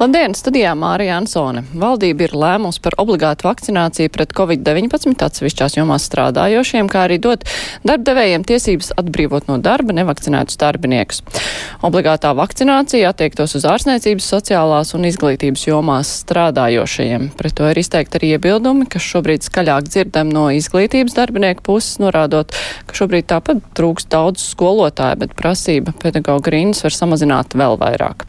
Labdien, studijā Mārija Ansone. Valdība ir lēmusi par obligātu vakcināciju pret covid-19 atsevišķās jomās strādājošiem, kā arī dot darbdevējiem tiesības atbrīvot no darba nevakcinētus darbiniekus. Obligātā vakcinācija attiektos uz ārstniecības, sociālās un izglītības jomās strādājošajiem. Pret to ir izteikti arī iebildumi, kas šobrīd skaļāk dzirdam no izglītības darbinieku puses, norādot, ka šobrīd tāpat trūks daudz skolotāju, bet prasība pedagoģa rindas var samazināt vēl vairāk.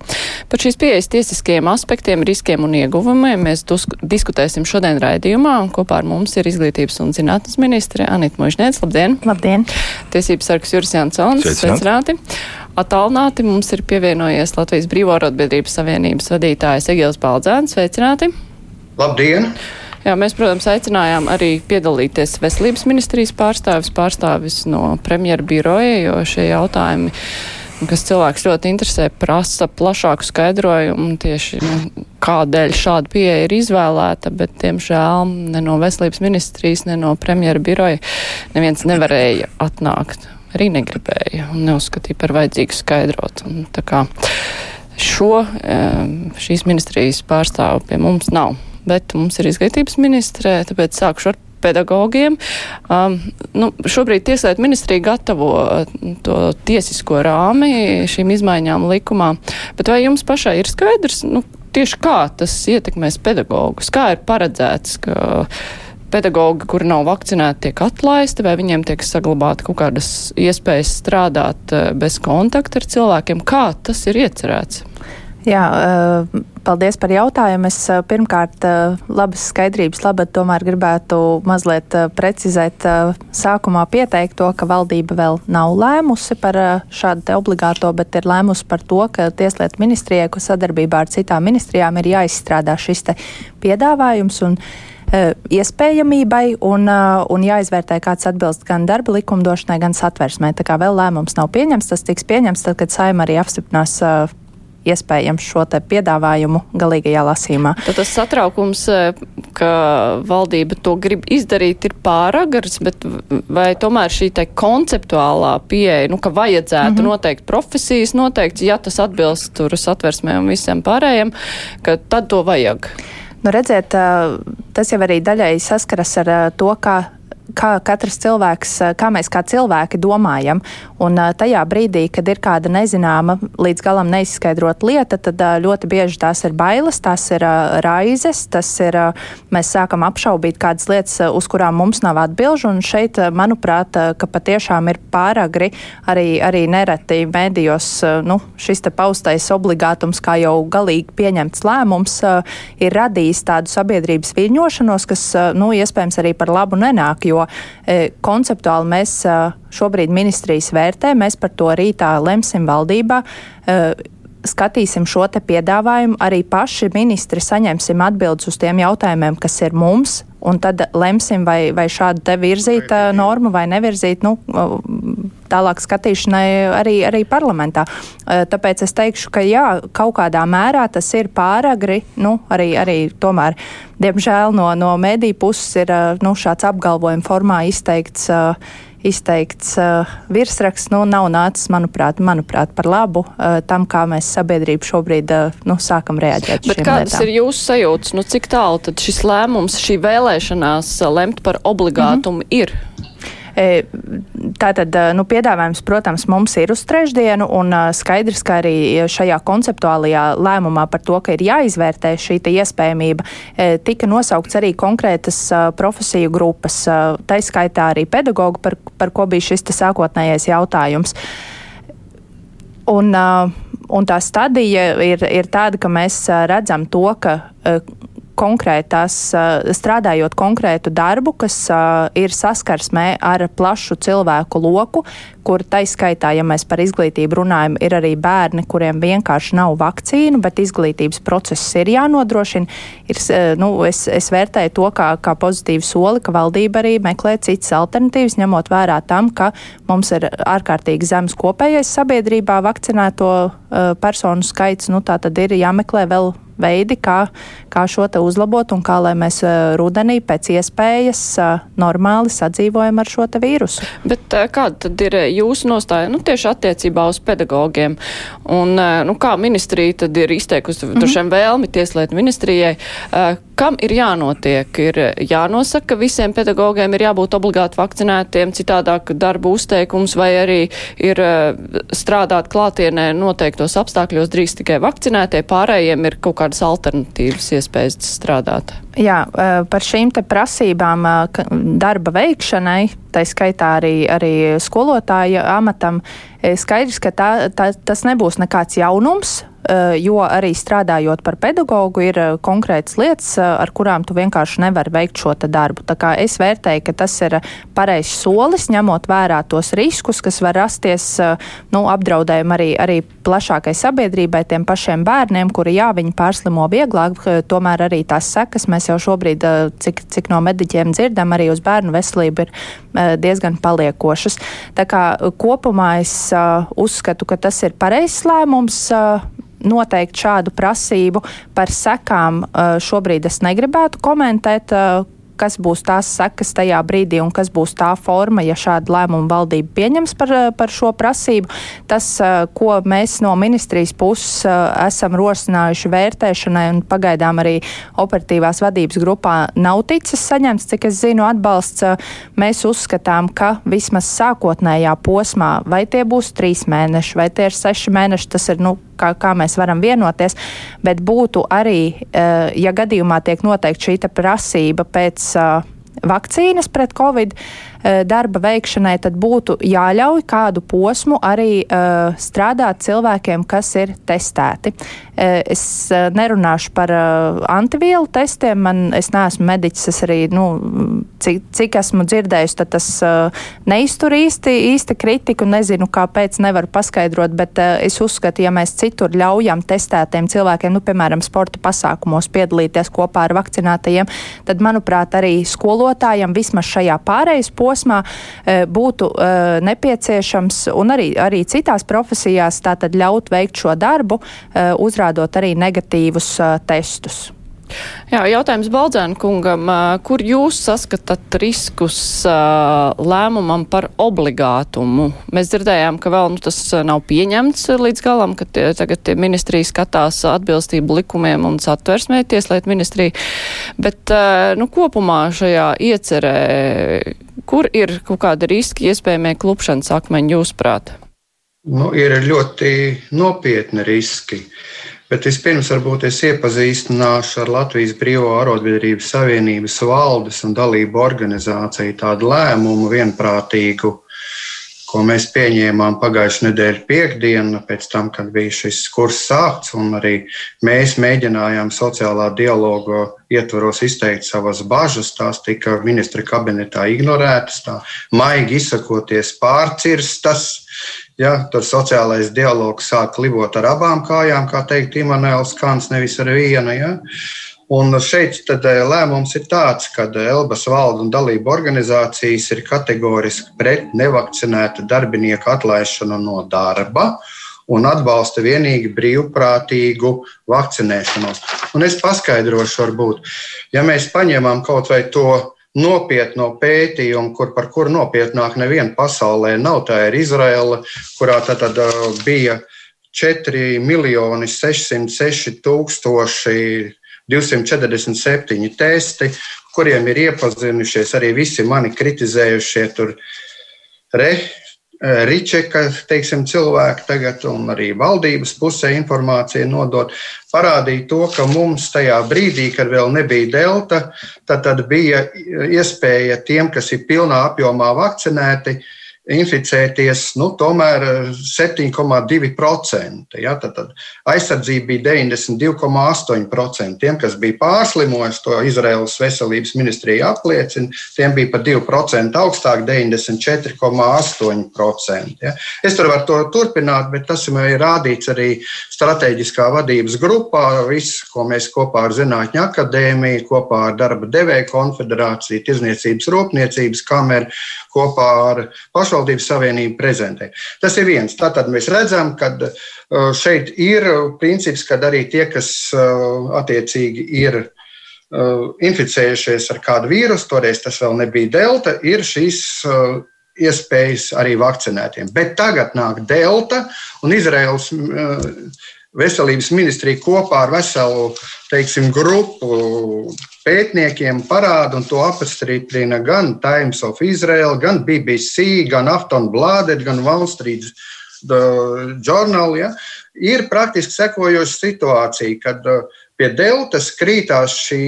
Par šīs pieejas tiesiskiem dažādiem aspektiem, riskiem un ieguvumiem mēs diskutēsim šodien raidījumā. Kopā ar mums ir izglītības un zinātnes ministre Anita Možņēc. Labdien! Labdien! Tiesības sargs Juris Jansons. Sveicināti! Atālināti mums ir pievienojies Latvijas Brīvo arotbiedrības savienības vadītājs Egils Baldzēns. Sveicināti! Labdien! Jā, mēs, protams, aicinājām arī piedalīties veselības ministrijas pārstāvis, pārstāvis no premjera biroja, jo šie jautājumi kas cilvēks ļoti interesē, prasa plašāku skaidrojumu tieši, nu, kādēļ šāda pieeja ir izvēlēta, bet, diemžēl, ne no veselības ministrijas, ne no premjera biroja neviens nevarēja atnākt. Arī negribēja un neuzskatīja par vajadzīgu skaidrot. Un, tā kā šo šīs ministrijas pārstāvu pie mums nav, bet mums ir izglītības ministrē, tāpēc sākšu ar pedagogiem. Um, nu, šobrīd Tieslietu ministrija gatavo uh, to tiesisko rāmi šīm izmaiņām likumā, bet vai jums pašai ir skaidrs, nu, tieši kā tas ietekmēs pedagogus? Kā ir paredzēts, ka pedagogi, kuri nav vakcinēti, tiek atlaisti, vai viņiem tiek saglabāta kaut kādas iespējas strādāt uh, bez kontakta ar cilvēkiem? Kā tas ir iecerēts? Jā, uh, Paldies par jautājumu. Es eh, pirmkārt eh, labas skaidrības labad tomēr gribētu mazliet eh, precizēt sākumā pieteikt to, ka valdība vēl nav lēmusi par šādu te obligāto, bet ir lēmusi par to, ka Tieslietu ministrijai, ko sadarbībā ar citām ministrijām ir jāizstrādā šis te piedāvājums un iespējamībai un, un jāizvērtē, kāds atbilst gan darba likumdošanai, gan satversmē. Tā kā vēl lēmums nav pieņemts, tas tiks pieņemts tad, kad saima arī apstiprinās iespējams šo piedāvājumu galīgajā lasīmā. Tad tas satraukums, e, ka valdība to grib izdarīt, ir pāragars, bet vai tomēr šī te konceptuālā pieeja, nu, ka vajadzētu mm -hmm. noteikt profesijas, noteikti, ja tas atbilst tur satversmē un visiem pārējiem, ka tad to vajag? Nu, redziet, tas jau arī daļai saskaras ar to, kā kā katrs cilvēks, kā mēs kā cilvēki domājam. Un tajā brīdī, kad ir kāda nezināma, līdz galam neizskaidrota lieta, tad ļoti bieži tās ir bailes, tās ir raizes, tas ir, mēs sākam apšaubīt kādas lietas, uz kurām mums nav atbilžu. Un šeit, manuprāt, ka patiešām ir pāragri arī, arī nereti mēdījos, nu, šis paustais obligātums, kā jau galīgi pieņemts lēmums, ir radījis tādu sabiedrības viļņošanos, kas, nu, iespējams arī par labu nenāk, jo e, konceptuāli mēs e, šobrīd ministrijas vērtē, mēs par to rītā lemsim valdībā. E, skatīsim šo te piedāvājumu, arī paši ministri saņemsim atbildes uz tiem jautājumiem, kas ir mums, un tad lemsim, vai, vai šādu te virzīt normu vai nevirzīt. Nu, tālāk skatīšanai arī, arī parlamentā. Tāpēc es teikšu, ka jā, kaut kādā mērā tas ir pāragri, nu, arī, arī tomēr, diemžēl no, no mediju puses ir nu, šāds apgalvojuma formā izteikts. Izteikts uh, virsraksts nu, nav nācis, manuprāt, manuprāt, par labu uh, tam, kā mēs sabiedrība šobrīd uh, nu, sākam reaģēt. Bet kādas lietām. ir jūsu sajūtas? Nu, cik tālu tad šis lēmums, šī vēlēšanās lemt par obligātumu mm -hmm. ir? E, tātad nu, piedāvājums, protams, mums ir uz trešdienu, un skaidrs, ka arī šajā konceptuālajā lēmumā par to, ka ir jāizvērtē šī iespējamība, e, tika nosaukts arī konkrētas profesiju grupas, taiskaitā arī pedagogu, par, par ko bija šis sākotnējais jautājums. Un, un tā stadija ir, ir tāda, ka mēs redzam to, ka konkrētās, strādājot konkrētu darbu, kas ir saskarsmē ar plašu cilvēku loku, kur taiskaitā, ja mēs par izglītību runājam, ir arī bērni, kuriem vienkārši nav vakcīnu, bet izglītības process ir jānodrošina. Ir, nu, es, es vērtēju to kā, kā pozitīvu soli, ka valdība arī meklē citas alternatīvas, ņemot vērā tam, ka mums ir ārkārtīgi zemes kopējais sabiedrībā vakcinēto personu skaits, nu tā tad ir jāmeklē vēl veidi, kā, kā šo te uzlabot un kā lai mēs rudenī pēc iespējas normāli sadzīvojam ar šo te vīrusu. Bet kāda tad ir jūsu nostāja, nu tieši attiecībā uz pedagogiem? Un, nu, kā ministrija tad ir izteikusi mm -hmm. tušiem vēlmi tieslietu ministrijai, kam ir jānotiek? Ir jānosaka, ka visiem pedagogiem ir jābūt obligāti vakcinētiem, citādāk darba uzteikums vai arī ir strādāt klātienē noteiktos apstākļos drīz tikai vakcinētie, pārējiem ir kaut kādas alternatīvas iespējas strādāt. Jā, par šīm prasībām darba veikšanai, tā skaitā arī, arī skolotāja amatam, skaidrs, ka tā, tā, tas nebūs nekāds jaunums. Eh, jo arī strādājot par pedagogu ir eh, konkrētas lietas, eh, ar kurām tu vienkārši nevari veikt šo darbu. Tā kā es vērtēju, ka tas ir pareizs solis, ņemot vērā tos riskus, kas var rasties, nu, apdraudējumi arī, arī plašākai sabiedrībai, tiem pašiem bērniem, kuri, jā, viņi pārslimo vieglāk, tomēr arī tās sekas mēs jau šobrīd, cik, cik no mediķiem dzirdam, arī uz bērnu veselību ir diezgan paliekošas. Tā kā kopumā es uzskatu, ka tas ir pareizs lēmums noteikt šādu prasību. Par sekām eh, šobrīd es negribētu komentēt eh, kas būs tās sekas tajā brīdī un kas būs tā forma, ja šādu lēmumu valdība pieņems par, par šo prasību. Tas, ko mēs no ministrijas puses esam rosinājuši vērtēšanai un pagaidām arī operatīvās vadības grupā nav ticis saņemts, cik es zinu, atbalsts. Mēs uzskatām, ka vismaz sākotnējā posmā, vai tie būs trīs mēneši, vai tie ir seši mēneši, tas ir, nu, kā, kā mēs varam vienoties, bet būtu arī, ja gadījumā tiek noteikti šī prasība pēc vakcīnas pret covid, Eh, darba veikšanai, tad būtu jāļauj kādu posmu arī uh, strādāt cilvēkiem, kas ir testēti. Uh, es nerunāšu par uh, antivielu testiem, man es neesmu mediķis, es arī, nu, cik, cik esmu dzirdējusi, tad tas neiztur īsti, īsti kritiku, nezinu, kāpēc nevaru paskaidrot, bet es uzskatu, ja mēs citur ļaujam testētiem cilvēkiem, nu, piemēram, sporta pasākumos piedalīties kopā ar vakcinētajiem, tad, manuprāt, arī skolotājiem vismaz šajā pārejas posmā posmā e, būtu e, nepieciešams un arī, arī citās profesijās tātad ļaut veikt šo darbu, e, uzrādot arī negatīvus testus. Jā, jautājums Baldzēna kungam, kur jūs saskatāt riskus lēmumam par obligātumu? Mēs dzirdējām, ka vēl nu, tas nav pieņemts līdz galam, ka tie, tagad ministrija skatās atbilstību likumiem un satversmē tieslietu ministrija, bet nu, kopumā šajā iecerē, kur ir kaut kāda riski iespējamie klupšanas akmeņi jūsuprāt? Nu, ir ļoti nopietni riski. Bet vispirms varbūt es iepazīstināšu ar Latvijas Brīvo arotbiedrības savienības valdes un dalību organizāciju tādu lēmumu vienprātīgu, ko mēs pieņēmām pagājušajā nedēļā piekdienu, pēc tam, kad bija šis kurs sākts, un arī mēs mēģinājām sociālā dialoga ietvaros izteikt savas bažas. Tās tika ministra kabinetā ignorētas, tā maigi izsakoties pārcirstas. Ja, tur sociālais dialogs sāk klibot ar abām kājām, kā teikt Imanēls Kants, nevis ar vienu. Ja. Un šeit eh, lēmums ir tāds, ka Elbas valda un dalība organizācijas ir kategoriski pret nevakcinētu darbinieku atlaišanu no darba un atbalsta vienīgi brīvprātīgu vakcinēšanos. Un es paskaidrošu, varbūt, ja mēs paņemam kaut vai to nopietno pētījumu, kur par kuru nopietnāk neviena pasaulē nav. Tā ir Izraela, kurā tad, tad bija 4 miljoni 606 tūkstoši 247 testi, kuriem ir iepazinušies arī visi mani kritizējušie tur re, Eh, Ričeka teiksim, cilvēki tagad, un arī valdības pusē informācija nodot, parādīja to, ka mums tajā brīdī, kad vēl nebija delta, tad, tad bija iespēja tiem, kas ir pilnā apjomā vakcinēti, inficēties nu, tomēr 7,2%. Ja, tad, tad aizsardzība bija 92,8%. Tiem, kas bija pārslimojuši, to Izraels veselības ministrija apliecina, tiem bija par 2% augstāk, 94,8%. Ja. Es tur varu to turpināt, bet tas ir rādīts arī strateģiskā vadības grupā. Viss, ko mēs kopā ar Zinātņu akadēmiju, kopā ar Darba devēju konfederāciju, Tirzniecības rūpniecības kameru, kopā ar pašu pašvaldības savienība prezentē. Tas ir viens. Tātad mēs redzam, ka šeit ir princips, ka arī tie, kas attiecīgi ir inficējušies ar kādu vīrusu, toreiz tas vēl nebija delta, ir šīs iespējas arī vakcinētiem. Bet tagad nāk delta un Izraels veselības ministrija kopā ar veselu teiksim, grupu pētniekiem parāda, un to apstiprina gan Times of Israel, gan BBC, gan Afton Bladet, gan Wall Street Journal. Ja, ir praktiski sekojoša situācija, kad pie deltas krītās šī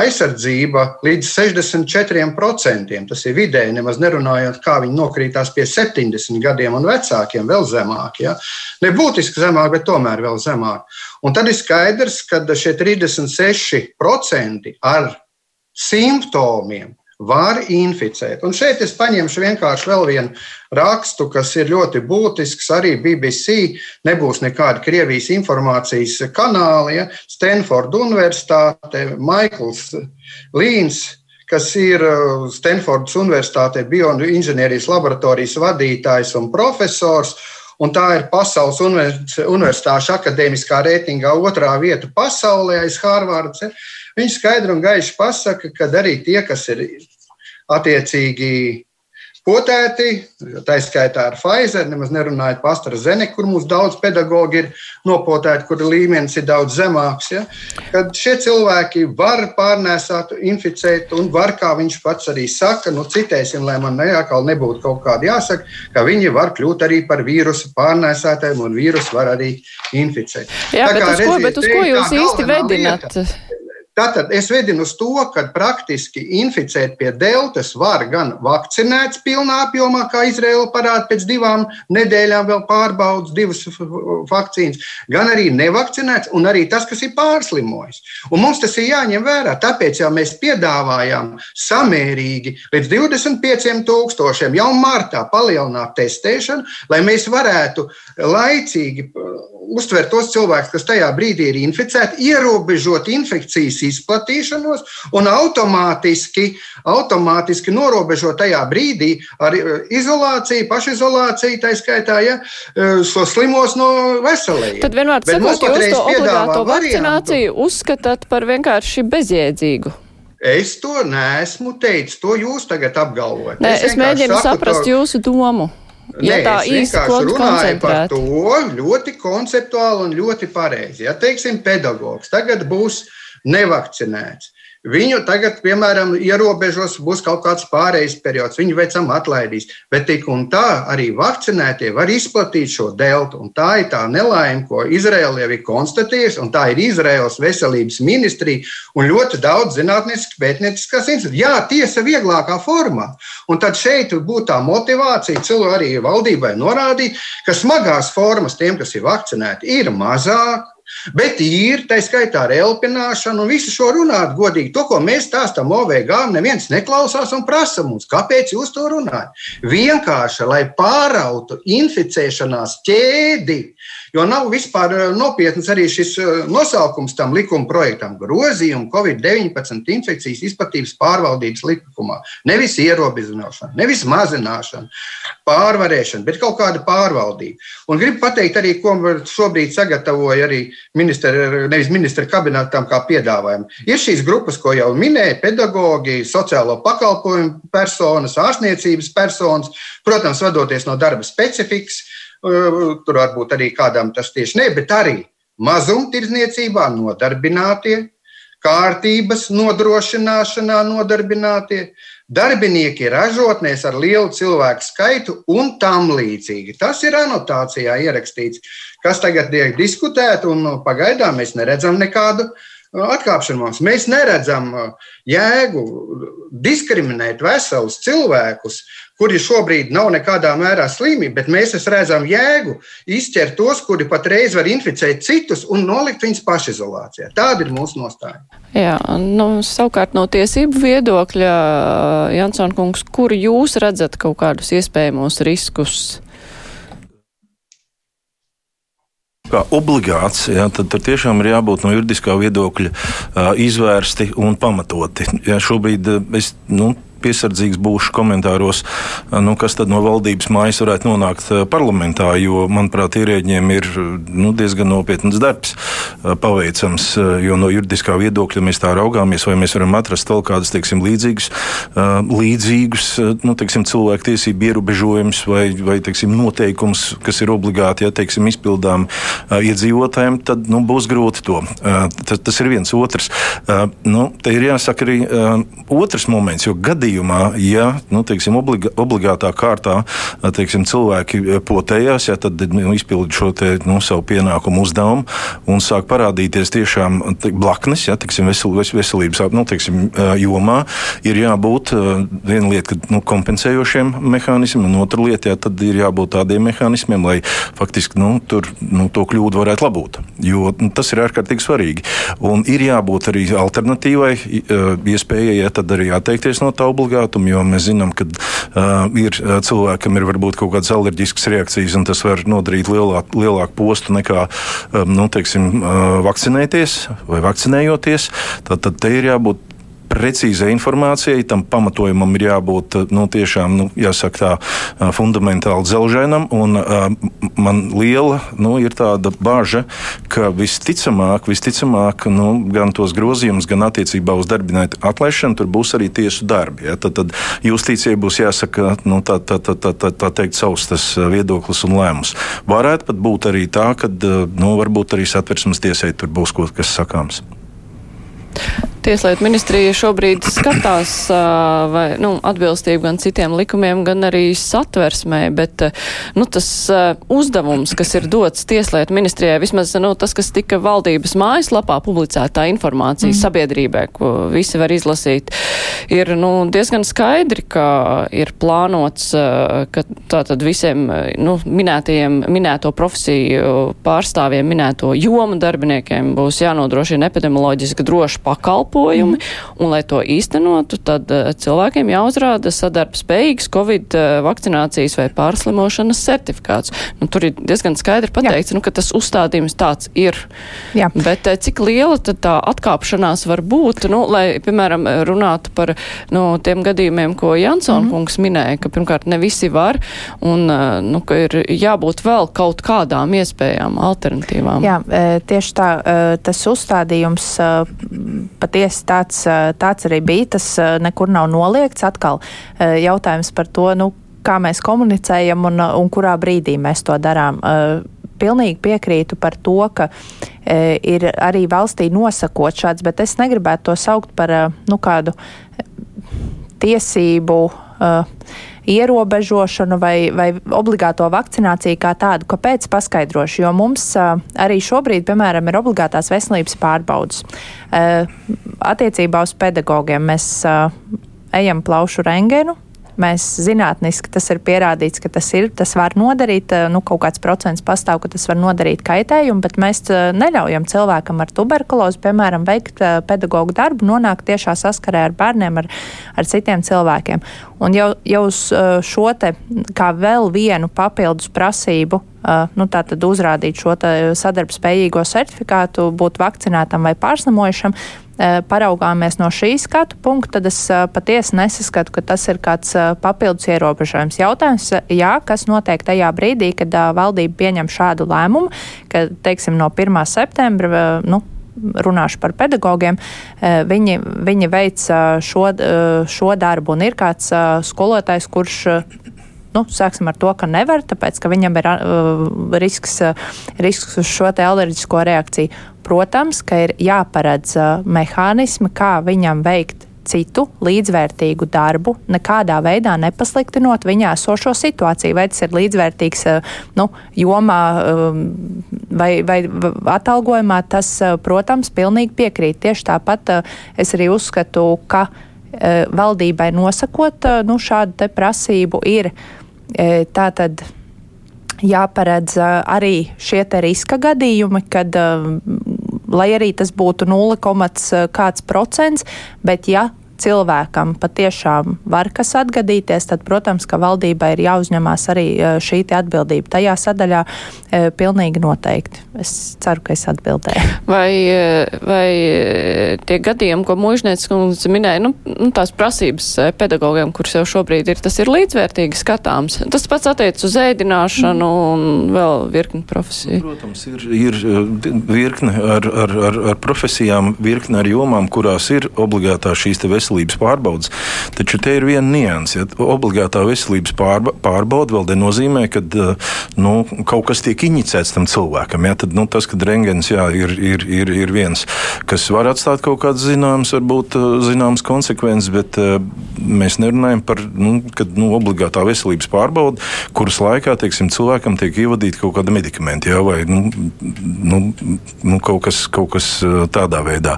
aizsardzība līdz 64%. Tas ir vidēji, nemaz nerunājot, kā viņi nokrītās pie 70 gadiem un vecākiem, vēl zemāk. Ja? Ne būtiski zemāk, bet tomēr vēl zemāk. Un tad ir skaidrs, ka šie 36% ar simptomiem var inficēt. Un šeit es paņemšu vienkārši vēl vienu rakstu, kas ir ļoti būtisks. Arī BBC nebūs nekāda Krievijas informācijas kanāla. Ja? Stanford Universitāte, Maikls Līns kas ir uh, Stanfordas Universitātē bioinženierijas laboratorijas vadītājs un profesors. Un tā ir pasaules universitāšu akadēmiskā reitingā otrā vieta pasaulē aiz Hārvardas. Viņš skaidri un gaiši pasaka, ka arī tie, kas ir attiecīgi potēti, tā izskaitā ar Pfizer, nemaz nerunājot par AstraZeneca, kur mums daudz pedagoģi ir nopotēti, kur līmenis ir daudz zemāks. Ja? Kad šie cilvēki var pārnēsāt, inficēt, un var, kā viņš pats arī saka, nu, citēsim, lai man neatkal nebūtu kaut kādi jāsaka, ka viņi var kļūt arī par vīrusu pārnēsātājiem, un vīrusu var arī inficēt. Jā, bet, kā, uz ko, bet uz ko jūs īsti vedināt? Lieta, Tātad es vedinu uz to, ka praktiski inficēt pie deltas var gan vakcinēts pilnā apjomā, kā Izraela parāda pēc divām nedēļām, vēl pārbaudas divas vakcīnas, gan arī nevakcinēts, un arī tas, kas ir pārslimojis. Un mums tas ir jāņem vērā. Tāpēc jau mēs piedāvājām samērīgi līdz 25 tūkstošiem jau martā palielināt testēšanu, lai mēs varētu laicīgi uztvert tos cilvēkus, kas tajā brīdī ir inficēti, ierobežot infekcijas izplatīšanos un automātiski, automātiski norobežot tajā brīdī ar eh, izolāciju, pašizolāciju, tā skaitā, ja, eh, so slimos no veselības. Tad vienmēr sakot, jūs to obligāto vakcināciju uzskatāt par vienkārši bezjēdzīgu. Es to neesmu teicis. To jūs tagad apgalvojat. Nē, es, es mēģinu saprast to... jūsu domu. Ja Nē, tā īsti runāju par to ļoti konceptuāli un ļoti pareizi. Ja teiksim, pedagogs tagad būs nevakcinēts. Viņu tagad, piemēram, ierobežos, būs kaut kāds pārejas periods, viņu veicam atlaidīs. Bet tik un tā arī vakcinētie var izplatīt šo deltu. Un tā ir tā nelaime, ko Izraela jau ir konstatējusi, un tā ir Izraels veselības ministrija un ļoti daudz zinātniskas pētnieciskās institūcijas. Jā, tiesa vieglākā formā. Un tad šeit būtu tā motivācija cilvēku arī valdībai norādīt, ka smagās formas tiem, kas ir vakcinēti, ir mazāk Bet ir tā skaitā ar elpināšanu un visu šo runāt godīgi. To, ko mēs stāstām OVG, neviens neklausās un prasa mums, kāpēc jūs to runājat. Vienkārši, lai pārautu inficēšanās ķēdi, Jo nav vispār eh, nopietns arī šis eh, nosaukums tam likuma projektam - grozījuma Covid-19 infekcijas izplatības pārvaldības likumā. Nevis ierobežošana, nevis mazināšana, pārvarēšana, bet kaut kāda pārvaldība. Un gribu pateikt arī, ko šobrīd sagatavoja arī ministra, nevis ministra kabinetam kā piedāvājumu. Ir šīs grupas, ko jau minēja, pedagoģi, sociālo pakalpojumu personas, ārstniecības personas, protams, vadoties no darba specifikas tur varbūt arī kādam tas tieši ne, bet arī mazumtirdzniecībā nodarbinātie, kārtības nodrošināšanā nodarbinātie, darbinieki ražotnēs ar lielu cilvēku skaitu un tam līdzīgi. Tas ir anotācijā ierakstīts, kas tagad tiek diskutēts, un pagaidām mēs neredzam nekādu atkāpšanos. Mēs neredzam jēgu diskriminēt veselus cilvēkus, kuri šobrīd nav nekādā mērā slimi, bet mēs redzam jēgu izķert tos, kuri patreiz var inficēt citus un nolikt viņus pašizolācijā. Tāda ir mūsu nostāja. Jā, nu, savukārt no tiesību viedokļa, Jansson kungs, kur jūs redzat kaut kādus iespējamos riskus? kā obligāts, ja, tad, tad tiešām ir jābūt no juridiskā viedokļa uh, izvērsti un pamatoti. Ja, šobrīd es nu, piesardzīgs būšu komentāros, nu, kas tad no valdības mājas varētu nonākt parlamentā, jo, manuprāt, ierēģiem ir nu, diezgan nopietns darbs paveicams, jo no juridiskā viedokļa mēs tā raugāmies, vai mēs varam atrast vēl kādus, teiksim, līdzīgus, līdzīgus nu, teiksim, cilvēku tiesību ierobežojumus vai, vai teiksim, noteikumus, kas ir obligāti, ja teiksim, izpildām iedzīvotājiem, tad nu, būs grūti to. Tas, tas ir viens otrs. Nu, te ir jāsaka arī otrs moments, jo gadījumā, ja nu, teiksim, obligā, obligātā kārtā teiksim, cilvēki potējās, ja, tad nu, izpildu šo te, nu, savu pienākumu uzdevumu un sāk parādīties tiešām blaknes, ja, teiksim, vesel, veselības nu, teiksim, jomā, ir jābūt viena lieta, ka nu, kompensējošiem mehānismiem, un otra lieta, ja, tad ir jābūt tādiem mehānismiem, lai faktiski nu, tur, nu, to kļūdu varētu labot. Jo nu, tas ir ārkārtīgi svarīgi. Un ir jābūt arī alternatīvai iespējai, ja tad arī atteikties no tā obligātuma, jo mēs zinām, ka uh, ir cilvēkam ir varbūt kaut kādas alerģiskas reakcijas, un tas var nodarīt lielāk, lielāku postu nekā um, nu, teiksim, uh, vakcinēties vai vakcinējoties. Tad, tad te ir jābūt precīzai informācijai. Tam pamatojumam ir jābūt nu, tiešām nu, jāsaka, tā, fundamentāli dzelžainam. Un, man liela nu, ir tāda bažas, ka visticamāk, visticamāk nu, gan tos grozījumus, gan attiecībā uz darbinieku atlaišanu, tur būs arī tiesu darbi. Ja? Tad, tad justīcijai būs jāsaka nu, tā, tā, tā, tā, tā, tā teikt, savs tas viedoklis un lēmums. Varētu pat būt arī tā, ka nu, varbūt arī satversmes tiesai tur būs kaut kas sakāms. Tieslietu ministrija šobrīd skatās vai, nu, atbilstību gan citiem likumiem, gan arī satversmē, bet nu, tas uzdevums, kas ir dots Tieslietu ministrijai, vismaz nu, tas, kas tika valdības mājaslapā publicētā informācija mm. sabiedrībai, ko visi var izlasīt, ir nu, diezgan skaidri, ka ir plānots, ka tātad visiem nu, minētajiem, minēto profesiju pārstāvjiem, minēto jomu darbiniekiem būs jānodrošina epidemioloģiski droši pakalpojumi pakalpojumi, mm. un lai to īstenotu, tad uh, cilvēkiem jāuzrāda sadarbspējīgs Covid uh, vakcinācijas vai pārslimošanas certifikāts. Nu, tur ir diezgan skaidri pateikts, nu, ka tas uzstādījums tāds ir. Jā. Bet uh, cik liela tad tā atkāpšanās var būt, nu, lai, piemēram, runātu par nu, tiem gadījumiem, ko Jansona mm. kungs minēja, ka pirmkārt ne visi var, un nu, ka ir jābūt vēl kaut kādām iespējām, alternatīvām. Jā, tieši tā, tas uzstādījums patiesi tāds, tāds arī bija. Tas nekur nav noliegts. Atkal jautājums par to, nu, kā mēs komunicējam un, un kurā brīdī mēs to darām. Pilnīgi piekrītu par to, ka e, ir arī valstī nosakot šāds, bet es negribētu to saukt par nu, kādu tiesību. Uh, ierobežošanu vai, vai obligāto vakcināciju kā tādu. Kāpēc paskaidrošu? Jo mums arī šobrīd, piemēram, ir obligātās veselības pārbaudas. Attiecībā uz pedagogiem mēs ejam plaušu rengenu, Mēs zinātniski tas ir pierādīts, ka tas ir, tas var nodarīt, eh, nu, kaut kāds procents pastāv, ka tas var nodarīt kaitējumu, bet mēs eh, neļaujam cilvēkam ar tuberkulozi, piemēram, veikt eh, pedagoģu darbu, nonākt tiešā saskarē ar bērniem, ar, ar citiem cilvēkiem. Un jau, jau uz šo te kā vēl vienu papildus prasību nu, tātad uzrādīt šo sadarbspējīgo certifikātu, būt vakcinētam vai pārslimojušam, paraugāmies no šī skatu punkta, tad es patiesi nesaskatu, ka tas ir kāds papildus ierobežojums. Jautājums, jā, kas notiek tajā brīdī, kad valdība pieņem šādu lēmumu, ka, teiksim, no 1. septembra, nu, runāšu par pedagogiem, viņi, viņi veic šo, šo darbu un ir kāds skolotājs, kurš Nu, sāksim ar to, ka nevar, tāpēc ka viņam ir uh, risks, uh, risks uz šo alerģisko reakciju. Protams, ka ir jāparedz uh, mehānismi, kā viņam veikt citu līdzvērtīgu darbu, nekādā veidā nepasliktinot viņa esošo situāciju. Vai tas ir līdzvērtīgs uh, nu, jomā um, vai, vai atalgojumā, tas, uh, protams, pilnīgi piekrīt. Tieši tāpat uh, es arī uzskatu, ka valdībai nosakot nu, šādu prasību ir tā tad jāparedz e, arī šie riska gadījumi, kad, e, lai arī tas būtu 0, kāds procents, bet ja cilvēkam patiešām var kas atgadīties, tad, protams, ka valdībai ir jāuzņemās arī šī atbildība. Tajā sadaļā e, pilnīgi noteikti. Es ceru, ka es atbildēju. Vai, vai tie gadījumi, ko mužnieks minēja, nu, nu, tās prasības pedagogiem, kuras jau šobrīd ir, tas ir līdzvērtīgi skatāms. Tas pats attiec uz ēdināšanu un vēl virkni profesiju. Protams, ir, ir virkne ar, ar, ar, ar profesijām, virkne ar jomām, kurās ir obligātā šīs veselības pārbaudas. Taču te ir viena nianse. Ja obligātā veselības pārba, pārbauda vēl nenozīmē, ka nu, kaut kas tiek inicēts tam cilvēkam. Ja? Tad, nu, tas, ka rengens jā, ir, ir, ir, ir viens, kas var atstāt kaut kādas zināmas, varbūt zināmas konsekvences, bet uh, mēs nerunājam par nu, kad, nu, obligātā veselības pārbaudu, kuras laikā teiksim, cilvēkam tiek ievadīti kaut kādi medikamenti ja? vai nu, nu, nu, kaut, kas, kaut kas tādā veidā.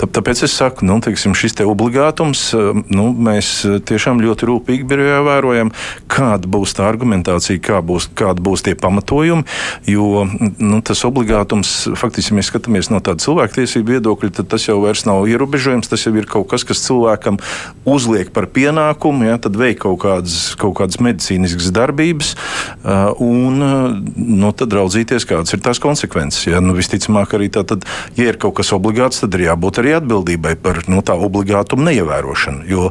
Tā, tāpēc es saku, nu, teiksim, šis te obligātums, nu, mēs tiešām ļoti rūpīgi birojā vērojam, kāda būs tā argumentācija, kā būs, kāda būs tie pamatojumi. Jo nu, tas obligātums, faktiski, ja mēs skatāmies no tāda cilvēktiesību viedokļa, tad tas jau nav ierobežojums. Tas jau ir kaut kas, kas cilvēkam uzliek par pienākumu, ja, tad veikt kaut kādas, kaut kādas medicīniskas darbības un nu, tad raudzīties, kādas ir tās konsekvences. Ja. Nu, visticamāk, arī tā, tad, ja ir kaut kas obligāts, tad ir jābūt arī atbildībai par nu, tā obligātuma neievērošanu. Jo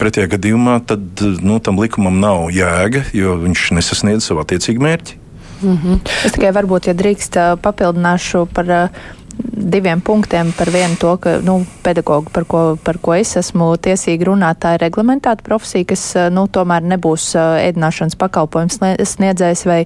Pretējā gadījumā tad, nu, tam likumam nav jēga, jo viņš nesasniedz savu attiecīgu mērķi. Mm -hmm. Es tikai varbūt, ja drīkst, papildināšu par diviem punktiem par vienu to, ka nu, pedagogi, par ko, par ko es esmu tiesīgi runāt, tā ir reglamentēta profesija, kas nu, tomēr nebūs ēdināšanas pakalpojums sniedzējs vai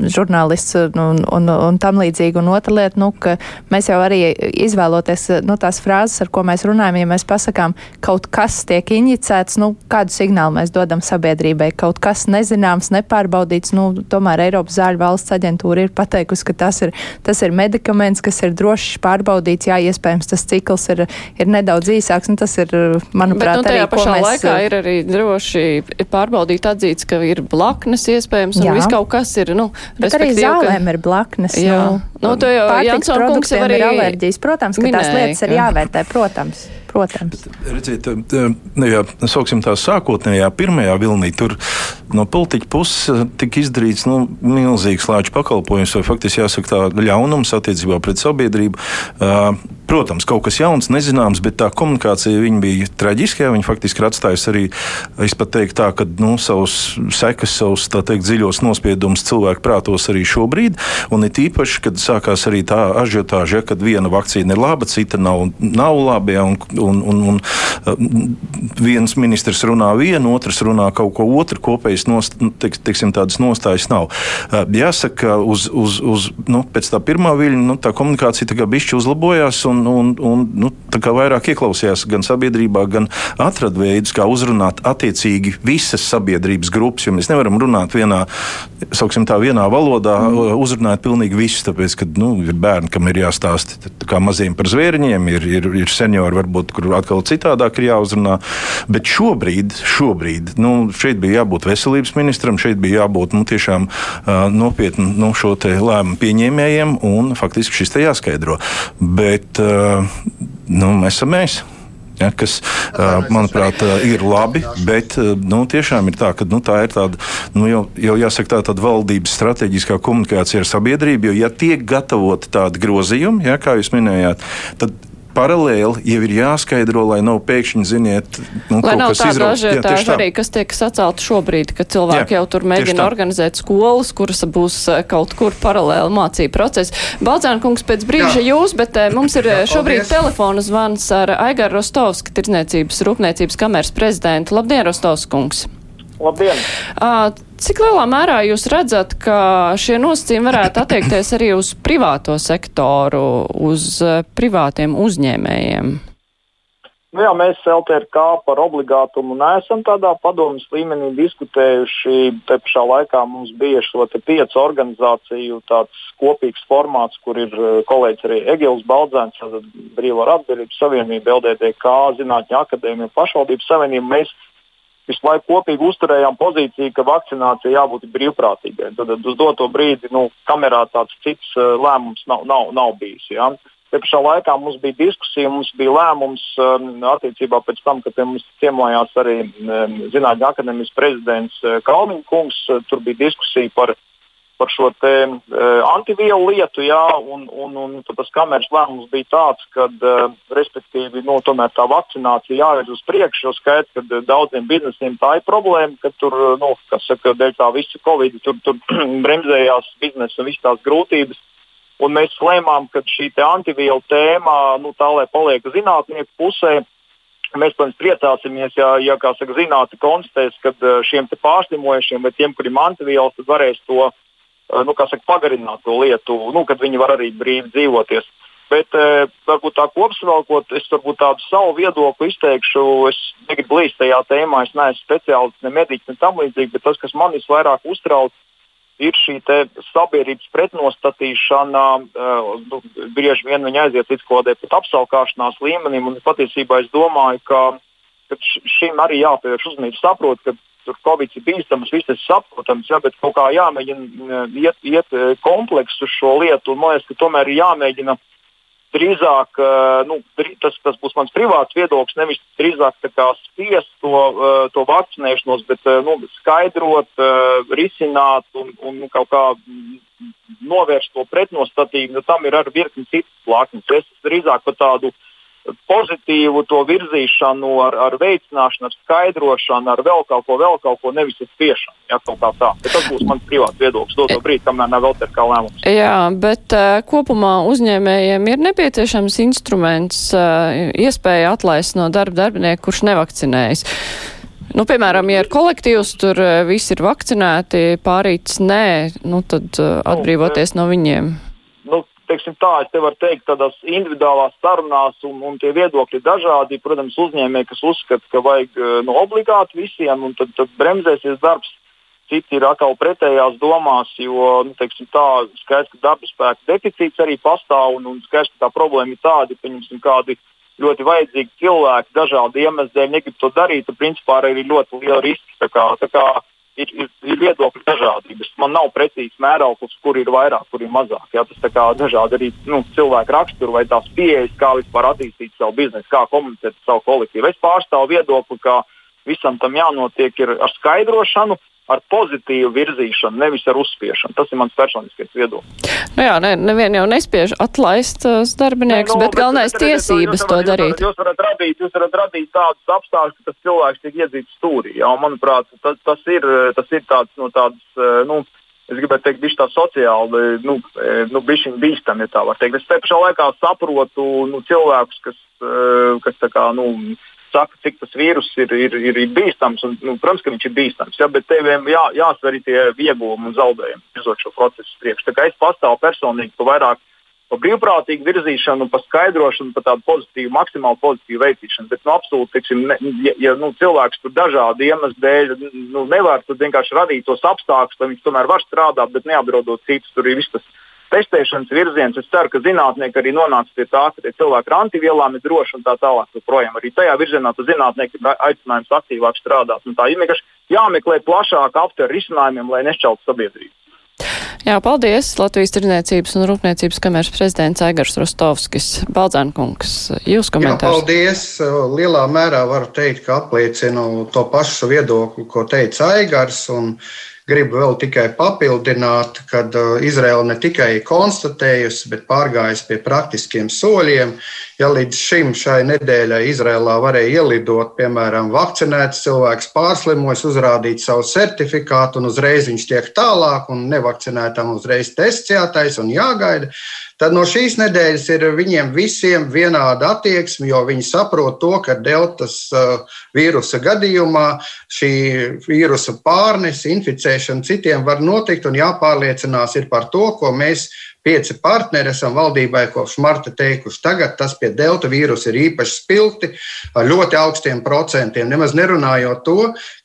žurnālists un, un, un tam līdzīgi. Un otra lieta, nu, ka mēs jau arī izvēloties nu, tās frāzes, ar ko mēs runājam, ja mēs pasakām, kaut kas tiek injicēts, nu, kādu signālu mēs dodam sabiedrībai, kaut kas nezināms, nepārbaudīts, nu, tomēr Eiropas zāļu valsts aģentūra ir pateikusi, ka tas ir, tas ir medikaments, kas ir drošs pārbaudīts, jā, iespējams, tas cikls ir, ir nedaudz īsāks, un tas ir, manuprāt, Bet, nu, arī, pašā mēs, laikā ir arī droši pārbaudīt atzīts, ka ir blaknes iespējams, un viss kaut kas ir, nu, Bet arī zālēm ka... ir blaknes. Jā, nu, nu to jau Jansson kungs jau arī alerģijas. Protams, ka minēja, tās lietas ir jāvērtē, protams. Protams. Bet, redziet, nu, ja sauksim tā sākotnējā pirmajā vilnī, tur no politiķa puses tika izdarīts nu, milzīgs lāču pakalpojums, vai faktiski jāsaka tā ļaunums attiecībā pret sabiedrību. Protams, kaut kas jauns, nezināms, bet tā komunikācija bija traģiska. Viņa faktiski ir atstājusi arī, es pat teiktu, tā, ka nu, savus sekas, savus teikt, dziļos nospiedumus cilvēku prātos arī šobrīd. Un it īpaši, kad sākās arī tā ažiotāža, ja, kad viena vakcīna ir laba, cita nav, nav laba. Ja, un, un, un, un uh, viens ministrs runā vienu, otrs runā kaut ko otru, kopējas nost, nu, tiek, teiksim, tādas nostājas nav. Uh, jāsaka, uz, uz, uz, nu, pēc tā pirmā viļņa nu, tā komunikācija tā bišķi uzlabojās. Un, un, un nu, vairāk ieklausījās gan sabiedrībā, gan atrada veidus, kā uzrunāt attiecīgi visas sabiedrības grupas. Jo mēs nevaram runāt vienā, tā, vienā valodā, mm. uzrunāt pilnīgi visus. Tāpēc, ka nu, ir bērni, kam ir jāstāsta kā maziem par zvēriņiem, ir, ir, ir seniori, varbūt, kur atkal citādāk ir jāuzrunā. Bet šobrīd, šobrīd nu, šeit bija jābūt veselības ministram, šeit bija jābūt nu, tiešām uh, nopietni nu, šo lēmumu pieņēmējiem, un faktiski šis te jāskaidro. Bet, uh, nu, esam mēs. Ja, kas, manuprāt, ir labi, bet nu, tiešām ir tā, ka nu, tā ir tāda, nu, jau, jau jāsaka, tā tāda valdības strateģiskā komunikācija ar sabiedrību. Jo, ja tiek gatavoti tādi grozījumi, ja, kā jūs minējāt, tad paralēli jau ir jāskaidro, lai nav pēkšņi, ziniet, nu, lai nav tāda ažiotāža arī, kas tiek sacelta šobrīd, ka cilvēki jā, jau tur mēģina organizēt skolas, kuras būs eh, kaut kur paralēli mācību procesi. Baldzēna kungs pēc brīža jā. jūs, bet eh, mums ir jā, eh, šobrīd paldies. telefona zvans ar Aigaru Rostovski, tirdzniecības rūpniecības kameras prezidentu. Labdien, Rostovs kungs! Labdien! Uh, Cik lielā mērā jūs redzat, ka šie nosacījumi varētu attiekties arī uz privāto sektoru, uz privātiem uzņēmējiem? Nu jā, mēs LTRK par obligātumu neesam tādā padomas līmenī diskutējuši. Te pašā laikā mums bija šo piecu organizāciju kopīgs formāts, kur ir kolēģis arī Egils Baldzēns, Brīvā atbildības savienība, LDDK, Zinātņu akadēmija, pašvaldības savienība. Mēs visu laiku kopīgi uzturējām pozīciju, ka vakcinācija jābūt brīvprātīgai. Tad uz doto brīdi nu, kamerā tāds cits uh, lēmums nav, nav, nav bijis. Ja? Te pašā laikā mums bija diskusija, mums bija lēmums um, attiecībā pēc tam, kad mums ciemojās arī um, Zinātņu akadēmijas prezidents. Uh, tur bija diskusija par, par šo te, uh, antivielu lietu, jā, un, un, un tas kameras lēmums bija tāds, ka, uh, respektīvi, nu, tomēr tā vakcinācija jāvirz uz priekšu, jo skaidrs, ka uh, daudziem biznesiem tā ir problēma, ka tur, nu, kas saka, dēļ tā visa Covid, tur, tur bremzējās biznesa un visas tās grūtības. Un mēs lēmām, ka šī antivielu tēma, nu, tā lai paliek zinātnieku pusē, mēs, protams, priecāsimies, ja, ja kā saka, zinātnē konstatēs, ka šiem pārslimojušiem vai tiem, kuriem antivielas, tad varēs to nu, saka, pagarināt to lietu, nu, kad viņi var arī brīvi dzīvoties. Bet eh, varbūt tā kopsavilkot, es varbūt tādu savu viedokli izteikšu. Es negribu līdz tajā tēmā, es neesmu speciālists, ne mediķis, ne tam līdzīgi, bet tas, kas man visvairāk uztrauc, ir šī sabiedrības pretnostatīšana. Uh, nu, bieži vien viņi aiziet līdz kaut kādai pat apskaukšanās līmenim. Patiesībā es domāju, ka, ka šim arī jāpievērš uzmanība. Saprot, ka tur Covid ir bīstams, viss ir saprotams, ja, bet kaut kā jāmēģina iet, iet kompleksu uz šo lietu. Man liekas, ka tomēr ir jāmēģina drīzāk eh, nu, tas, tas būs mans privāts viedoklis, nevis drīzāk spiest to, eh, to vakcinēšanos, bet eh, nu, skaidrot, risināt un, un kaut kā novērst to pretnostatību. Nu, tam ir arī virkni citas plaknes. Es drīzāk par tādu uh, pozitīvu to virzīšanu, ar, ar veicināšanu, ar skaidrošanu, ar vēl kaut ko, vēl kaut ko, nevis ar spiešanu. Ja, tā. Bet tas būs mans privāts viedoklis, doto brīdi, kamēr nav vēl tā kā lēmums. Jā, bet uh, kopumā uzņēmējiem ir nepieciešams instruments, uh, iespēja atlaist no darba darbinieku, kurš nevakcinējas. Nu, piemēram, ja ir kolektīvs, tur visi ir vakcinēti, pārīts nē, nu, tad uh, atbrīvoties no viņiem teiksim, tā, es te varu teikt, tādās individuālās sarunās, un, un tie viedokļi ir dažādi. Protams, uzņēmēji, kas uzskata, ka vajag eh, nu, obligāti visiem, un tad, tad bremzēsies darbs. Citi ir atkal pretējās domās, jo nu, teiksim, tā skaidrs, ka darba spēka deficīts arī pastāv, un, un skaidrs, ka tā problēma ir tāda, ka kādi ļoti vajadzīgi cilvēki dažādu iemeslu dēļ negrib to darīt, tad principā arī ir ļoti liela riska. Tā kā, tā kā ir, ir, ir viedokļu dažādības. Man nav precīzi mērauklis, kur ir vairāk, kur ir mazāk. Jā, tas ir dažādi arī nu, cilvēku raksturu vai tās pieejas, kā vispār attīstīt savu biznesu, kā komunicēt ar savu kolektīvu. Es pārstāvu viedokli, ka visam tam jānotiek ar skaidrošanu, ar pozitīvu virzīšanu, nevis ar uzspiešanu. Tas ir mans personiskais viedoklis. Nu jā, ne, nevienu jau nespiež atlaist uh, darbinieks, no, bet, bet galvenais bet, tiesības to darīt. Jūs varat, radīt, jūs varat radīt tādus apstākļus, ka tas cilvēks tiek iedzīts stūrī. Jā, manuprāt, tas, tas, ir, tas ir tāds no tādas. Uh, nu, es gribētu teikt, viņš tā sociāli, nu, uh, nu bišķiņ bīstam, ja tā var teikt. Es te pašā laikā saprotu nu, cilvēkus, kas, kas tā kā, nu, saka, cik tas vīrus ir, ir, ir, ir bīstams. Un, nu, protams, ka viņš ir bīstams, ja, bet tev jā, jāsver arī tie ieguvumi un zaudējumi, virzot šo procesu priekš. Tā kā es pastāvu personīgi pa vairāk pa brīvprātīgu virzīšanu, pa skaidrošanu, pa tādu pozitīvu, maksimāli pozitīvu veicīšanu. Bet, nu, absolūti, teiksim, ne, ja, ja nu, cilvēks tur dažādu iemeslu dēļ nu, nevar vienkārši radīt tos apstākļus, lai viņš tomēr var strādāt, bet neapdraudot citus, tur ir viss tas testēšanas virziens. Es ceru, ka zinātnieki arī nonāks pie tā, ka cilvēki ar antivielām ir droši un tā tālāk. Projām. Arī tajā virzienā zinātnieki ir aicinājums aktīvāk strādāt. Un tā ir vienkārši jāmeklē plašāka aptver risinājumiem, lai nešķeltu sabiedrību. Jā, paldies. Latvijas Tirniecības un Rūpniecības kameras prezidents Aigars Rostovskis. Baldzēnkungs, jūs komentārs. Jā, paldies. Lielā mērā varu teikt, ka apliecinu to pašu viedokli, ko teica Aigars. Un Gribu vēl tikai papildināt, ka uh, Izraela ne tikai konstatējusi, bet pārgājusi pie praktiskiem soļiem. Ja līdz šim šai nedēļai Izrēlā varēja ielidot, piemēram, vakcinēts cilvēks pārslimojis, uzrādīt savu certifikātu, un uzreiz viņš tiek tālāk, un nevakcinētam uzreiz tests jātais un jāgaida, Tad no šīs nedēļas ir viņiem visiem vienāda attieksme, jo viņi saprot to, ka deltas uh, vīrusa gadījumā šī vīrusa pārnese, inficēšana citiem var notikt un jāpārliecinās par to, ko mēs pieci partneri esam valdībai kopš marta teikuši. Tagad tas pie delta vīrusa ir īpaši spilgti ar ļoti augstiem procentiem. Nemaz nerunājot to,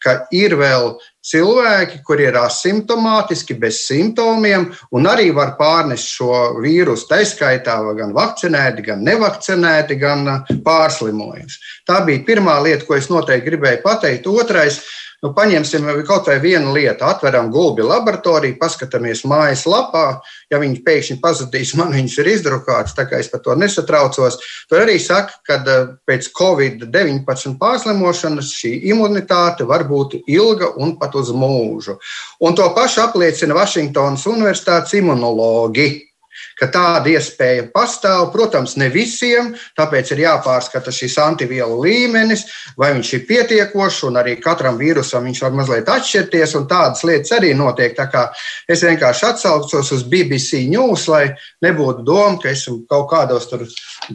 ka ir vēl cilvēki, kuri ir asimptomātiski, bez simptomiem, un arī var pārnest šo vīrusu. Tā skaitā gan vakcinēti, gan nevakcinēti, gan pārslimojuši. Tā bija pirmā lieta, ko es noteikti gribēju pateikt. Otrais, Nu, paņemsim kaut vai vienu lietu, atveram gulbi laboratoriju, paskatāmies mājas lapā. Ja viņi pēkšņi pazudīs, man viņas ir izdrukāts, tā kā es par to nesatraucos. Tur arī saka, ka eh, pēc Covid-19 pārslimošanas šī imunitāte var būt ilga un pat uz mūžu. Un to pašu apliecina Vašingtonas Universitātes imunologi ka tāda iespēja pastāv. Protams, ne visiem, tāpēc ir jāpārskata šis antivielu līmenis, vai viņš ir pietiekošs, un arī katram vīrusam viņš var mazliet atšķirties, un tādas lietas arī notiek. Es vienkārši atsaucos uz BBC News, lai nebūtu doma, ka esmu kaut kādos tur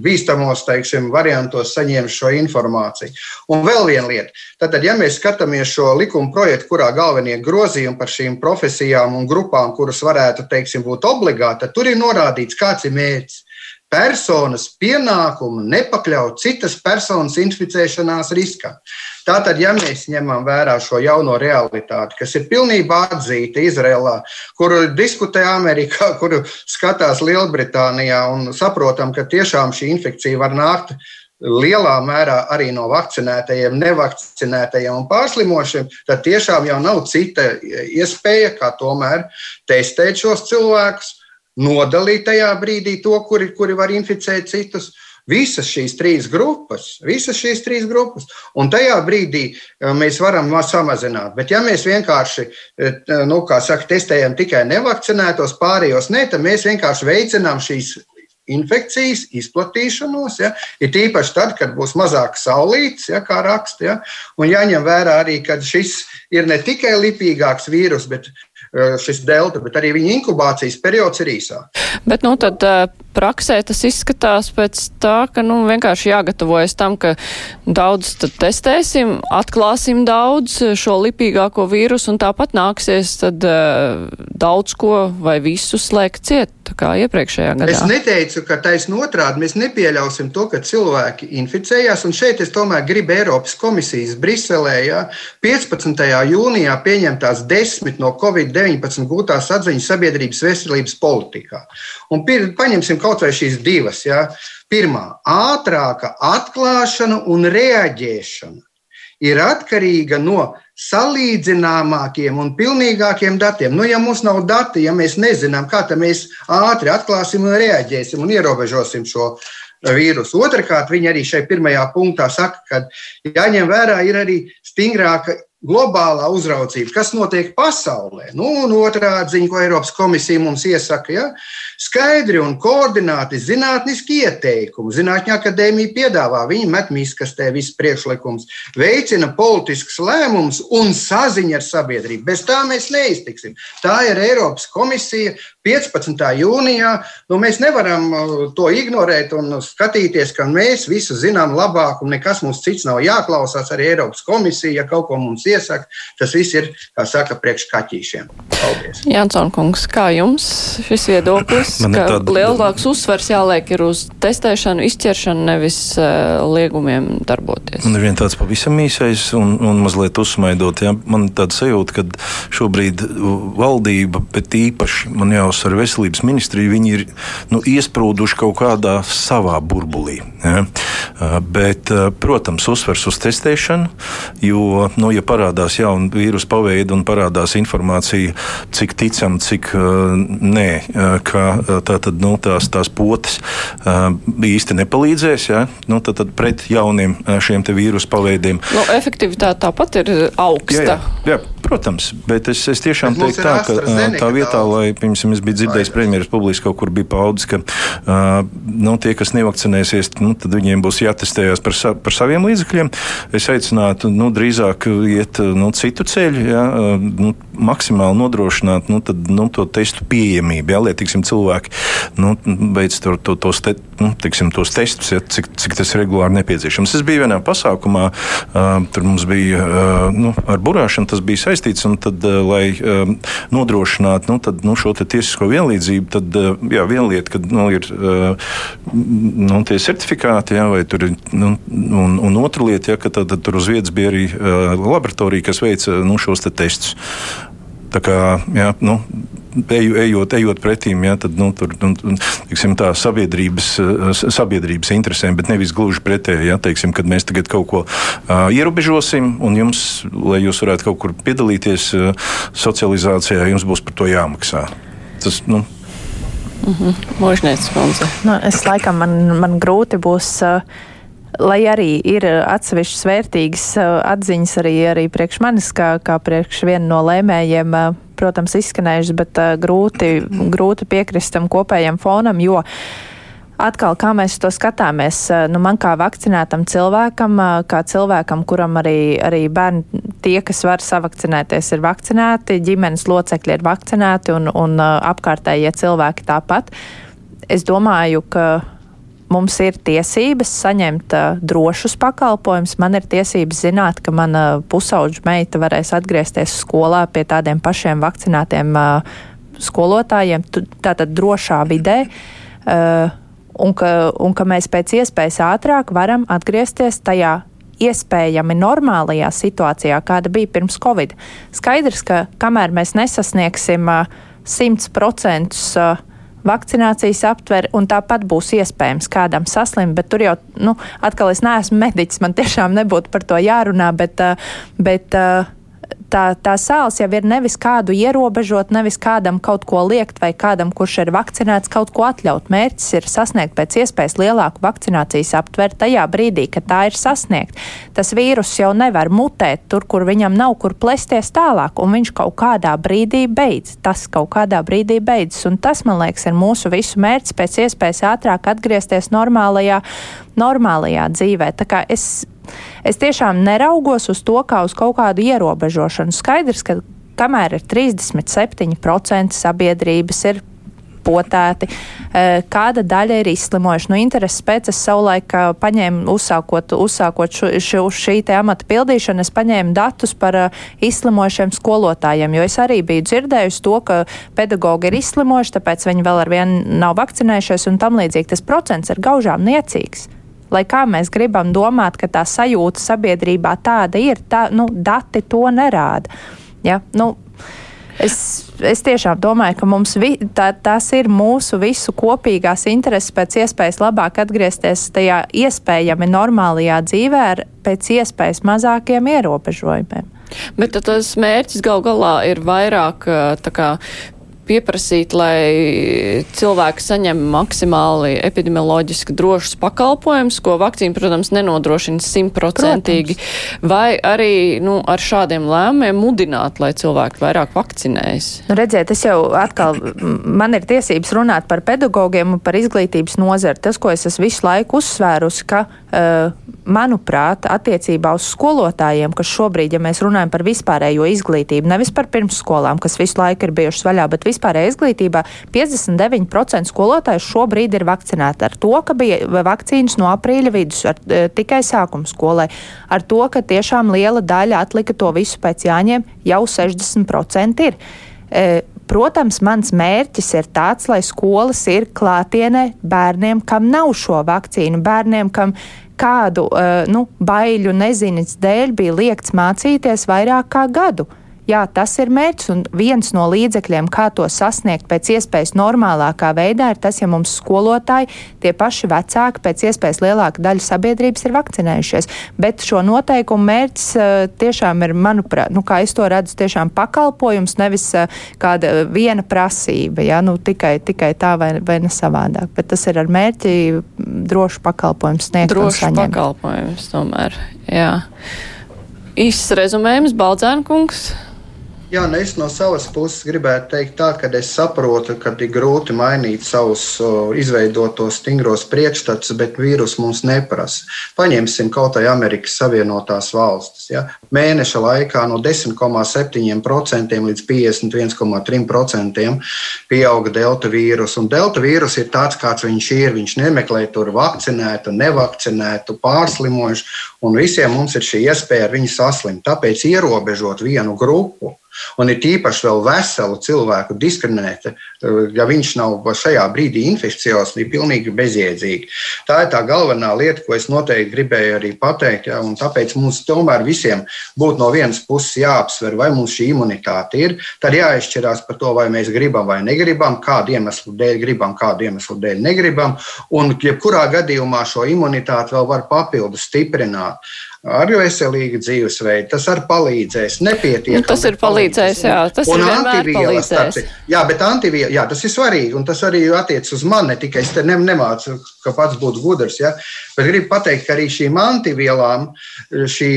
bīstamos teiksim, variantos saņēmis šo informāciju. Un vēl viena lieta. Tātad, ja mēs skatāmies šo likuma projektu, kurā galvenie grozījumi par šīm profesijām un grupām, kuras varētu teiksim, būt obligāti, tad tur ir norādīts, kāds ir mērķis. Personas pienākumu nepakļaut citas personas inficēšanās riskam. Tātad, ja mēs ņemam vērā šo jauno realitāti, kas ir pilnībā atzīta Izrēlā, kuru diskutē Amerikā, kuru skatās Lielbritānijā, un saprotam, ka tiešām šī infekcija var nākt lielā mērā arī no vakcinētajiem, nevakcinētajiem un pārslimošiem, tad tiešām jau nav cita iespēja, kā tomēr testēt šos cilvēkus, nodalīt tajā brīdī to, kuri, kuri var inficēt citus. Visas šīs trīs grupas, visas šīs trīs grupas, un tajā brīdī eh, mēs varam samazināt. Bet, ja mēs vienkārši, eh, nu, kā saka, testējam tikai nevakcinētos, pārējos ne, tad mēs vienkārši veicinām šīs infekcijas izplatīšanos. Ja? Ir tīpaši tad, kad būs mazāk saulītes, ja, kā raksta. Ja? Un jāņem vērā arī, ka šis ir ne tikai lipīgāks vīrus, bet šis delta, bet arī viņa inkubācijas periods ir īsāks. Bet nu, tad eh, praksē tas izskatās pēc tā, ka nu, vienkārši jāgatavojas tam, ka daudz testēsim, atklāsim daudz šo lipīgāko vīrusu un tāpat nāksies tad uh, daudz ko vai visu slēgt ciet, kā iepriekšējā gadā. Es neteicu, ka taisn otrādi mēs nepieļausim to, ka cilvēki inficējās, un šeit es tomēr gribu Eiropas komisijas Briselē, jā, 15. jūnijā pieņemtās desmit no Covid-19 19 gūtās atziņas sabiedrības veselības politikā. Un pir, paņemsim kaut vai šīs divas. Ja. Pirmā - ātrāka atklāšana un reaģēšana ir atkarīga no salīdzināmākiem un pilnīgākiem datiem. Nu, ja mums nav dati, ja mēs nezinām, kā mēs ātri atklāsim un reaģēsim un ierobežosim šo vīrusu. Otrakārt, viņi arī šai pirmajā punktā saka, ka jāņem vērā ir arī stingrāka globālā uzraudzība, kas notiek pasaulē. Nu, un otrā ziņa, ko Eiropas komisija mums iesaka, ja, skaidri un koordināti zinātniski ieteikumi. Zinātņu akadēmija piedāvā, viņi met miskastē visus priekšlikumus, veicina politiskus lēmumus un saziņu ar sabiedrību. Bez tā mēs neiztiksim. Tā ir Eiropas komisija 15. jūnijā. Nu, mēs nevaram uh, to ignorēt un skatīties, ka mēs visu zinām labāk un nekas mums cits nav jāklausās. Arī Eiropas komisija, ja kaut ko mums iesaka, tas viss ir, kā saka, priekš kaķīšiem. Paldies. Jānson kungs, kā jums šis viedoklis, Man ka tāda... lielāks uzsvars jāliek ir uz testēšanu, izķeršanu, nevis uh, liegumiem darboties? Man ir viens tāds pavisam īsais un, un mazliet uzsmaidot. Ja? Man ir tāds sajūta, ka šobrīd valdība, bet īpaši man jāuzsver veselības ministrija, viņi ir nu, iesprūduši kaut kādā savā burbulī. Ja? Bet, protams, uzsvers uz testēšanu, jo, nu, ja par parādās jauna vīrusu paveida un parādās informācija, cik ticam, cik nē, ka tā tad, nu, tās, tās potes īsti nepalīdzēs ja? nu, tad, tad pret jauniem šiem vīrusu paveidiem. Nu, efektivitāte tāpat ir augsta. Jā, jā, jā. Protams, bet es, es tiešām bet teiktu tā, ka tā vietā, daudz. lai, piemēram, es biju dzirdējis premjeras publiski kaut kur bija paudis, ka uh, nu, tie, kas nevakcinēsies, nu, tad viņiem būs jātestējās par, sa, par saviem līdzekļiem. Es aicinātu nu, drīzāk iet nu, citu ceļu, ja, nu, maksimāli nodrošināt nu, tad, nu, to testu pieejamību, ja, lai tiksim, cilvēki nu, veic to, to, tos, te, nu, tiksim, tos testus, ja, cik, cik tas regulāri nepieciešams. Es biju vienā pasākumā, tur mums bija nu, ar burāšanu, tas bija saistīts saistīts. Tad, lai nodrošinātu nu, tad, nu, šo tiesisko vienlīdzību, tad jā, viena lieta, kad nu, ir nu, tie certifikāti, jā, vai tur ir, nu, un, un otra lieta, jā, ka tad, tad tur uz vietas bija arī laboratorija, kas veica nu, šos te testus. Tā kā, jā, nu, eju, ejot, ejot pretīm, ja, tad nu, tur, nu, tiksim, tā sabiedrības, sabiedrības interesēm, bet nevis gluži pretēji. Ja, teiksim, kad mēs tagad kaut ko uh, ierobežosim, un jums, lai jūs varētu kaut kur piedalīties uh, socializācijā, jums būs par to jāmaksā. Tas, nu, Mm -hmm. Možnēts, nu, es laikam man, man grūti būs. Uh, lai arī ir atsevišķas vērtīgas atziņas arī, arī priekš manis, kā, kā priekš viena no lēmējiem, protams, izskanējušas, bet grūti, grūti piekrist tam kopējam fonam, jo atkal, kā mēs to skatāmies, nu, man kā vakcinētam cilvēkam, kā cilvēkam, kuram arī, arī bērni, tie, kas var savakcinēties, ir vakcinēti, ģimenes locekļi ir vakcinēti un, un apkārtējie cilvēki tāpat. Es domāju, ka mums ir tiesības saņemt uh, drošus pakalpojumus. Man ir tiesības zināt, ka mana pusauģa meita varēs atgriezties skolā pie tādiem pašiem vakcinētiem uh, skolotājiem, tātad drošā vidē. Uh, un ka, un ka mēs pēc iespējas ātrāk varam atgriezties tajā iespējami normālajā situācijā, kāda bija pirms Covid. Skaidrs, ka kamēr mēs nesasniegsim uh, 100% uh, vakcinācijas aptver, un tāpat būs iespējams kādam saslimt, bet tur jau, nu, atkal es neesmu mediķis, man tiešām nebūtu par to jārunā, bet, uh, bet uh, tā, tā sāls jau ir nevis kādu ierobežot, nevis kādam kaut ko liekt vai kādam, kurš ir vakcinēts, kaut ko atļaut. Mērķis ir sasniegt pēc iespējas lielāku vakcinācijas aptveru tajā brīdī, kad tā ir sasniegta. Tas vīrus jau nevar mutēt tur, kur viņam nav kur plēsties tālāk, un viņš kaut kādā brīdī beidz. Tas kaut kādā brīdī beidzas, un tas, man liekas, ir mūsu visu mērķis pēc iespējas ātrāk atgriezties normālajā, normālajā dzīvē. Tā kā es Es tiešām neraugos uz to kā uz kaut kādu ierobežošanu. Skaidrs, ka kamēr ir 37% sabiedrības ir potēti, e, kāda daļa ir izslimojuši. Nu, intereses pēc es savulaik paņēmu, uzsākot, uzsākot šo, šo, šī te amata pildīšanu, es paņēmu datus par uh, izslimojušiem skolotājiem, jo es arī biju dzirdējusi to, ka pedagogi ir izslimojuši, tāpēc viņi vēl ar vienu nav vakcinējušies un tam līdzīgi. Tas procents ir gaužām niecīgs lai kā mēs gribam domāt, ka tā sajūta sabiedrībā tāda ir, tā, nu, dati to nerāda. Ja? Nu, Es, es tiešām domāju, ka mums vi, tā, tas ir mūsu visu kopīgās intereses pēc iespējas labāk atgriezties tajā iespējami normālajā dzīvē ar pēc iespējas mazākiem ierobežojumiem. Bet tas mērķis gal galā ir vairāk kā, pieprasīt, lai cilvēki saņem maksimāli epidemioloģiski drošus pakalpojumus, ko vakcīna, protams, nenodrošina simtprocentīgi, vai arī nu, ar šādiem lēmumiem mudināt, lai cilvēki vairāk vakcinējas? Nu, redziet, es jau atkal, man ir tiesības runāt par pedagogiem un par izglītības nozari. Tas, ko es esmu visu laiku uzsvērusi, ka, manuprāt, attiecībā uz skolotājiem, kas šobrīd, ja mēs runājam par vispārējo izglītību, nevis par pirmsskolām, kas visu laiku ir bijušas vaļā, bet vispār vispārējā izglītībā 59% skolotāju šobrīd ir vakcinēti ar to, ka bija vakcīnas no aprīļa vidus, ar, e, tikai sākuma skolai, ar to, ka tiešām liela daļa atlika to visu pēc jāņem, jau 60% ir. E, protams, mans mērķis ir tāds, lai skolas ir klātienē bērniem, kam nav šo vakcīnu, bērniem, kam kādu uh, nu, baiļu neziņas dēļ bija liekts mācīties vairāk kā gadu. Jā, tas ir mērķis, un viens no līdzekļiem, kā to sasniegt pēc iespējas normālākā veidā, ir tas, ja mums skolotāji, tie paši vecāki, pēc iespējas lielāka daļa sabiedrības ir vakcinējušies. Bet šo noteikumu mērķis uh, tiešām ir, manuprāt, nu, kā es to redzu, tiešām pakalpojums, nevis uh, kāda viena prasība, ja, nu, tikai, tikai tā vai, vai ne savādāk. Bet tas ir ar mērķi drošu pakalpojumu sniegt. Drošu pakalpojumus tomēr, jā. Īsts rezumējums, Baldzēnkungs. Jā, nu es no savas puses gribētu teikt, tā, ka es saprotu, ka ir grūti mainīt savus o, izveidotos stingros priekšstats, bet vīrus mums neprasa. Paņemsim kaut vai Amerikas Savienotās valstis. Ja? Mēneša laikā no 10,7% līdz 51,3% pieauga delta vīrus. Un delta vīrus ir tāds, kāds viņš ir. Viņš nemeklē tur vakcinētu, nevakcinētu, pārslimojušu Un visiem mums ir šī iespēja ar viņu saslimt. Tāpēc ierobežot vienu grupu Un ir tīpaši vēl veselu cilvēku diskriminēt, ja viņš nav šajā brīdī inficējis, ir pilnīgi bezjēdzīgi. Tā ir tā galvenā lieta, ko es noteikti gribēju arī pateikt. Ja, tāpēc mums tomēr visiem būtu no vienas puses jāapsver, vai mums šī imunitāte ir. Tad jāizšķirās par to, vai mēs gribam vai negribam, kādu iemeslu dēļ gribam, kādu iemeslu dēļ negribam. Un, jebkurā gadījumā šo imunitāti vēl var papildus stiprināt ar veselīgu dzīvesveidu. Tas arī palīdzēs. Nepietiekami. Nu, tas ir palīdzējis, jā. Tas un ir antivielas. Jā, bet antivielas, jā, tas ir svarīgi. Un tas arī attiecas uz mani. Ne tikai es te ne, nemācu, ka pats būtu gudrs. Ja? Bet gribu pateikt, ka arī šīm antivielām šī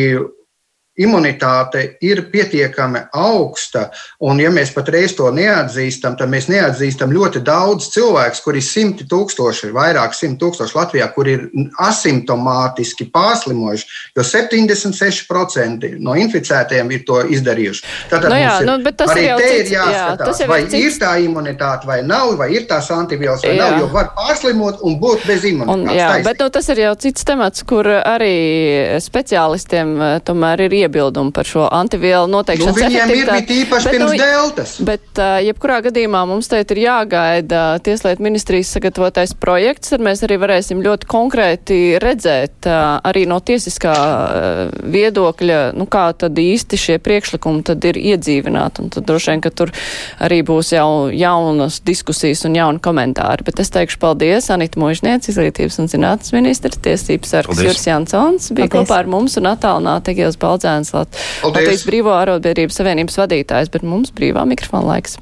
imunitāte ir pietiekami augsta, un ja mēs patreiz to neatzīstam, tad mēs neatzīstam ļoti daudz cilvēku, kuri ir simti tūkstoši, vairāk simt tūkstoši Latvijā, kuri ir asimptomātiski pārslimojuši, jo 76% no inficētajiem ir to izdarījuši. Tātad no nu jā, ir, nu, tas arī te ir jāskatās, jā, vai ir, cits... ir tā imunitāte vai nav, vai ir tās antivielas vai jā. nav, jo var pārslimot un būt bez imunitātes. Un, jā, taisnība. bet nu, tas ir jau cits temats, kur arī speciālistiem eh, tomēr ir iebildumi par šo antivielu noteikšanas nu, viņiem ir bija īpaši bet, pirms nu, deltas. Bet, uh, jebkurā gadījumā mums teit ir jāgaida Tieslietu ministrijas sagatavotais projekts, tad mēs arī varēsim ļoti konkrēti redzēt uh, arī no tiesiskā uh, viedokļa, nu kā tad īsti šie priekšlikumi tad ir iedzīvināti. Un tad droši vien, ka tur arī būs jau jaunas diskusijas un jauni komentāri. Bet es teikšu paldies Anita Možniec, izglītības un zinātnes ministra, tiesības sargs Juris Jansons bija paldies. kopā ar mums un attālināti Egils Baldzēns. Latvijas Brīvo arotbiedrības savienības vadītājs, bet mums brīvā mikrofona laiks.